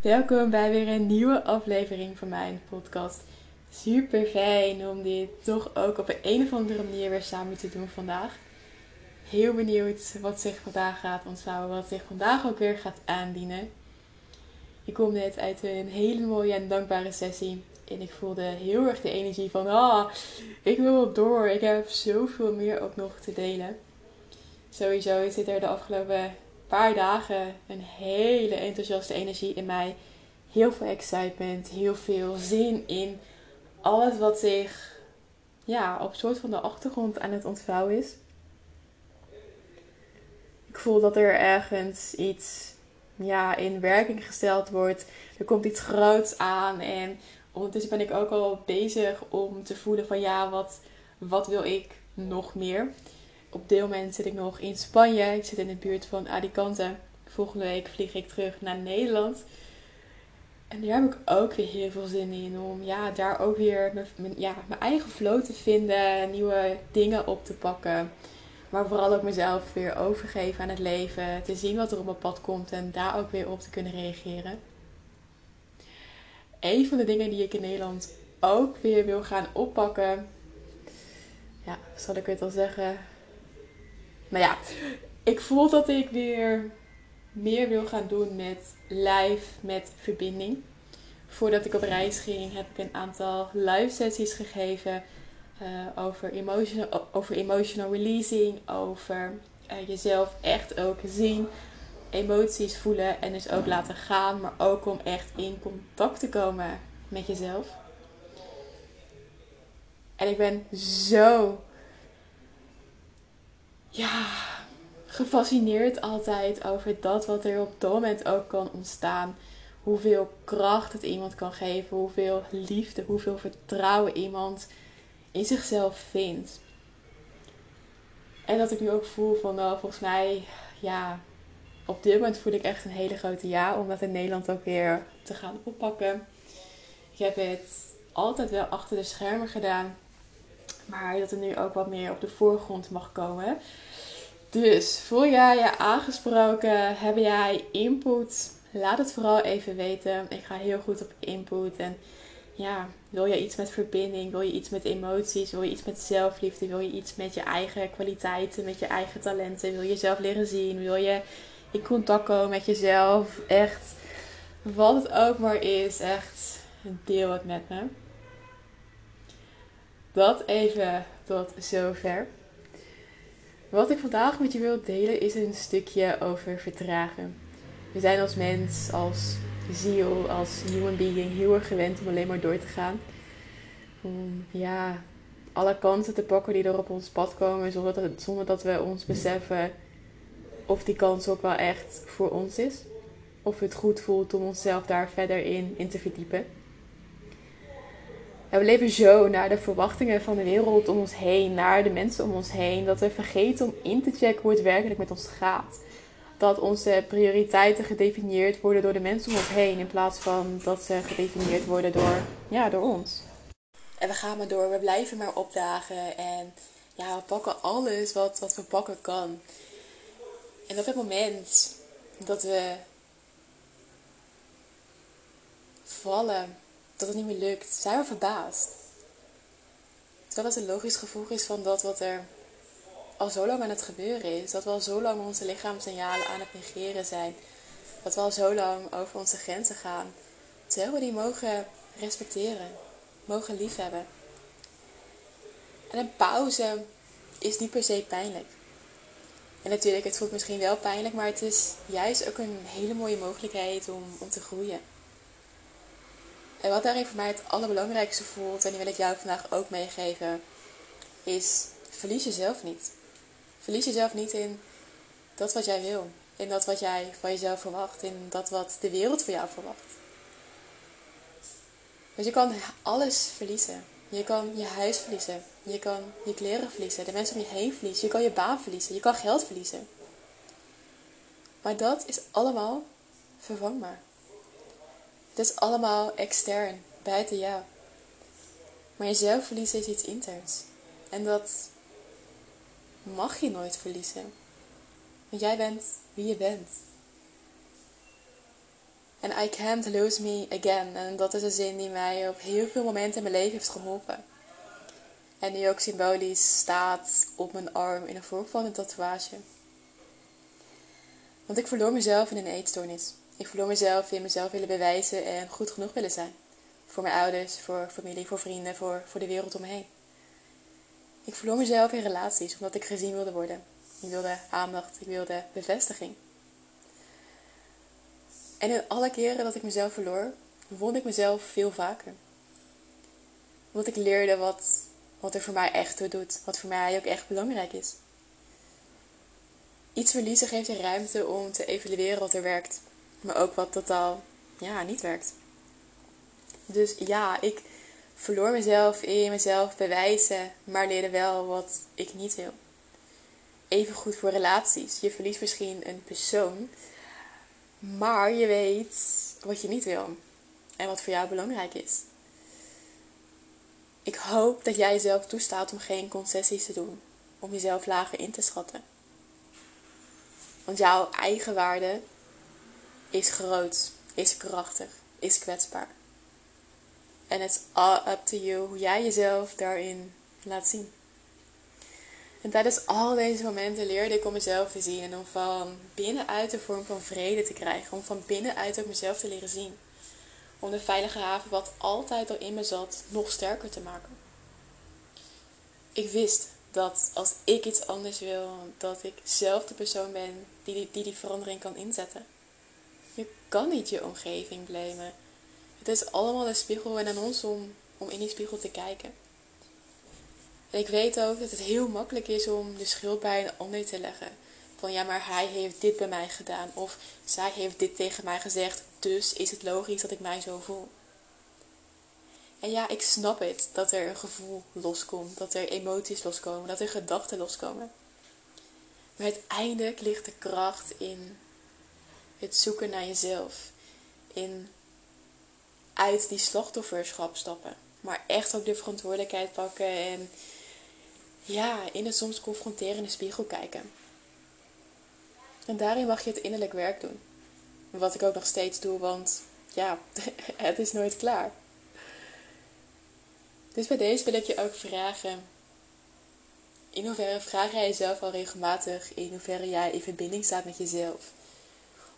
Welkom bij weer een nieuwe aflevering van mijn podcast. Super fijn om dit toch ook op een, of andere manier weer samen te doen vandaag. Heel benieuwd wat zich vandaag gaat ontvouwen, wat zich vandaag ook weer gaat aandienen. Ik kom net uit een hele mooie en dankbare sessie. En ik voelde heel erg de energie van, ah, ik wil door. Ik heb zoveel meer ook nog te delen. Sowieso zit er de afgelopen paar dagen een hele enthousiaste energie in mij. Heel veel excitement, heel veel zin in alles wat zich ja, op soort van de achtergrond aan het ontvouwen is. Ik voel dat er ergens iets ja, in werking gesteld wordt. Er komt iets groots aan en ondertussen ben ik ook al bezig om te voelen van ja, wat, wat wil ik nog meer? Op dit moment zit ik nog in Spanje. Ik zit in de buurt van Alicante. Volgende week vlieg ik terug naar Nederland. En daar heb ik ook weer heel veel zin in. Om ja, daar ook weer mijn, ja, eigen flow te vinden. Nieuwe dingen op te pakken. Maar vooral ook mezelf weer overgeven aan het leven. Te zien wat er op mijn pad komt. En daar ook weer op te kunnen reageren. Een van de dingen die ik in Nederland ook weer wil gaan oppakken. Ja, zal ik het al zeggen? Nou ja, ik voel dat ik weer meer wil gaan doen met live, met verbinding. Voordat ik op reis ging, heb ik een aantal live sessies gegeven uh, over, emotional, over emotional releasing, over uh, jezelf echt ook zien, emoties voelen en dus ook laten gaan, maar ook om echt in contact te komen met jezelf. En ik ben zo ja, gefascineerd altijd over dat wat er op dat moment ook kan ontstaan. Hoeveel kracht het iemand kan geven, hoeveel liefde, hoeveel vertrouwen iemand in zichzelf vindt. En dat ik nu ook voel van, nou, volgens mij, ja, op dit moment voel ik echt een hele grote ja om dat in Nederland ook weer te gaan oppakken. Ik heb het altijd wel achter de schermen gedaan. Maar dat er nu ook wat meer op de voorgrond mag komen. Dus voel jij je aangesproken? Heb jij input? Laat het vooral even weten. Ik ga heel goed op input. En ja, wil je iets met verbinding? Wil je iets met emoties? Wil je iets met zelfliefde? Wil je iets met je eigen kwaliteiten, met je eigen talenten? Wil je jezelf leren zien? Wil je in contact komen met jezelf? Echt, wat het ook maar is, echt deel het met me. Dat even tot zover. Wat ik vandaag met je wil delen is een stukje over vertragen. We zijn als mens, als ziel, als human being heel erg gewend om alleen maar door te gaan. Om ja, alle kansen te pakken die er op ons pad komen zonder dat, zonder dat we ons beseffen of die kans ook wel echt voor ons is. Of het goed voelt om onszelf daar verder in, in te verdiepen we leven zo naar de verwachtingen van de wereld om ons heen, naar de mensen om ons heen, dat we vergeten om in te checken hoe het werkelijk met ons gaat. Dat onze prioriteiten gedefinieerd worden door de mensen om ons heen, in plaats van dat ze gedefinieerd worden door, ja, door ons. En we gaan maar door, we blijven maar opdagen en ja, we pakken alles wat, wat we pakken kan. En op het moment dat we vallen dat het niet meer lukt, zijn we verbaasd. Terwijl het een logisch gevolg is van dat wat er al zo lang aan het gebeuren is. Dat we al zo lang onze lichaamssignalen aan het negeren zijn. Dat we al zo lang over onze grenzen gaan. Terwijl we die mogen respecteren, mogen liefhebben. En een pauze is niet per se pijnlijk. En natuurlijk, het voelt misschien wel pijnlijk, maar het is juist ook een hele mooie mogelijkheid om, om te groeien. En wat daarin voor mij het allerbelangrijkste voelt, en die wil ik jou vandaag ook meegeven, is verlies jezelf niet. Verlies jezelf niet in dat wat jij wil, in dat wat jij van jezelf verwacht, in dat wat de wereld van jou verwacht. Want je kan alles verliezen. Je kan je huis verliezen. Je kan je kleren verliezen. De mensen om je heen verliezen. Je kan je baan verliezen. Je kan geld verliezen. Maar dat is allemaal vervangbaar. Het is allemaal extern, buiten jou. Maar jezelf verliezen is iets interns. En dat mag je nooit verliezen. Want jij bent wie je bent. En I can't lose me again. En dat is een zin die mij op heel veel momenten in mijn leven heeft geholpen. En die ook symbolisch staat op mijn arm in een vorm van een tatoeage. Want ik verloor mezelf in een eetstoornis. Ik verloor mezelf in mezelf willen bewijzen en goed genoeg willen zijn. Voor mijn ouders, voor familie, voor vrienden, voor, voor de wereld om me heen. Ik verloor mezelf in relaties omdat ik gezien wilde worden. Ik wilde aandacht, ik wilde bevestiging. En in alle keren dat ik mezelf verloor, won ik mezelf veel vaker. Omdat ik leerde wat, wat er voor mij echt toe doet, wat voor mij ook echt belangrijk is. Iets verliezen geeft je ruimte om te evalueren wat er werkt, maar ook wat totaal ja, niet werkt. Dus ja, ik verloor mezelf in mezelf bewijzen, maar leerde wel wat ik niet wil. Even goed voor relaties. Je verliest misschien een persoon, maar je weet wat je niet wil en wat voor jou belangrijk is. Ik hoop dat jij jezelf toestaat om geen concessies te doen, om jezelf lager in te schatten. Want jouw eigen waarde is groot, is krachtig, is kwetsbaar. En it's all up to you hoe jij jezelf daarin laat zien. En tijdens al deze momenten leerde ik om mezelf te zien en om van binnenuit een vorm van vrede te krijgen. Om van binnenuit ook mezelf te leren zien. Om de veilige haven wat altijd al in me zat nog sterker te maken. Ik wist dat als ik iets anders wil, dat ik zelf de persoon ben die, die, die verandering kan inzetten. Je kan niet je omgeving blamen. Het is allemaal een spiegel en aan ons om, om in die spiegel te kijken. En ik weet ook dat het heel makkelijk is om de schuld bij een ander te leggen. Van ja, maar hij heeft dit bij mij gedaan. Of zij heeft dit tegen mij gezegd. Dus is het logisch dat ik mij zo voel. En ja, ik snap het dat er een gevoel loskomt. Dat er emoties loskomen. Dat er gedachten loskomen. Maar uiteindelijk ligt de kracht in het zoeken naar jezelf. In uit die slachtofferschap stappen. Maar echt ook de verantwoordelijkheid pakken en ja, in een soms confronterende spiegel kijken. En daarin mag je het innerlijk werk doen. Wat ik ook nog steeds doe, want ja, het is nooit klaar. Dus bij deze wil ik je ook vragen. In hoeverre vraag jij jezelf al regelmatig in hoeverre jij in verbinding staat met jezelf?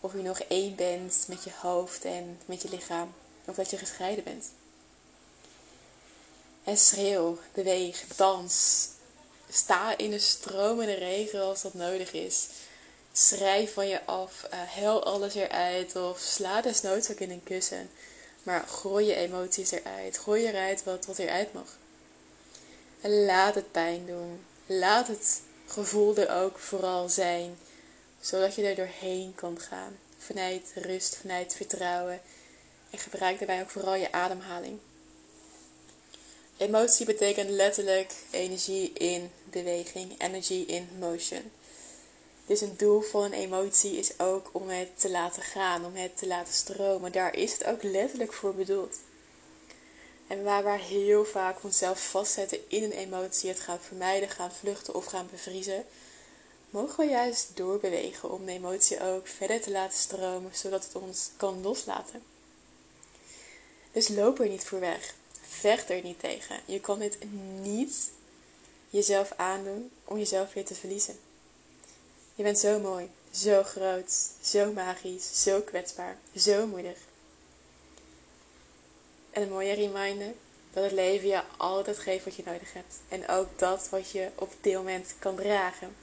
Of je nog één bent met je hoofd en met je lichaam. Of dat je gescheiden bent. En schreeuw, beweeg, dans. Sta in de stromende regen als dat nodig is. Schrijf van je af, uh, hel alles eruit of sla desnoods ook in een kussen. Maar gooi je emoties eruit. Gooi eruit wat, wat eruit mag. En laat het pijn doen. Laat het gevoel er ook vooral zijn. Zodat je er doorheen kan gaan. Vanuit rust, vanuit vertrouwen. En gebruik daarbij ook vooral je ademhaling. Emotie betekent letterlijk energie in beweging, energy in motion. Dus een doel van een emotie is ook om het te laten gaan, om het te laten stromen. Daar is het ook letterlijk voor bedoeld. En waar we heel vaak onszelf vastzetten in een emotie, het gaan vermijden, gaan vluchten of gaan bevriezen, mogen we juist doorbewegen om de emotie ook verder te laten stromen, zodat het ons kan loslaten. Dus loop er niet voor weg. Vecht er niet tegen. Je kan dit niet jezelf aandoen om jezelf weer te verliezen. Je bent zo mooi, zo groot, zo magisch, zo kwetsbaar, zo moedig. En een mooie reminder dat het leven je altijd geeft wat je nodig hebt. En ook dat wat je op dit moment kan dragen.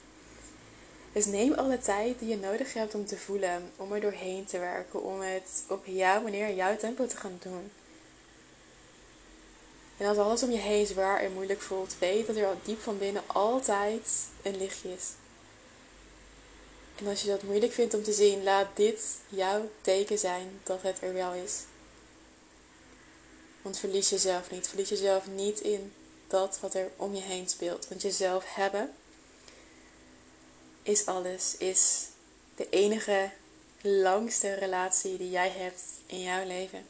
Dus neem alle tijd die je nodig hebt om te voelen, om er doorheen te werken, om het op jouw manier, jouw tempo te gaan doen. En als alles om je heen zwaar en moeilijk voelt, weet dat er al diep van binnen altijd een lichtje is. En als je dat moeilijk vindt om te zien, laat dit jouw teken zijn dat het er wel is. Want verlies jezelf niet. Verlies jezelf niet in dat wat er om je heen speelt. Want jezelf hebben is alles. Is de enige langste relatie die jij hebt in jouw leven.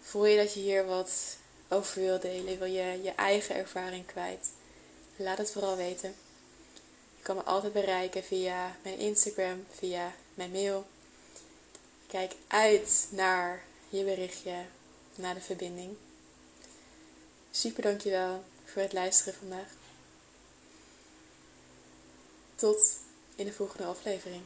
Voel je dat je hier wat over wil delen? Wil je je eigen ervaring kwijt? Laat het vooral weten. Je kan me altijd bereiken via mijn Instagram, via mijn mail. kijk uit naar je berichtje, naar de verbinding. Super dankjewel voor het luisteren vandaag. Tot in de volgende aflevering.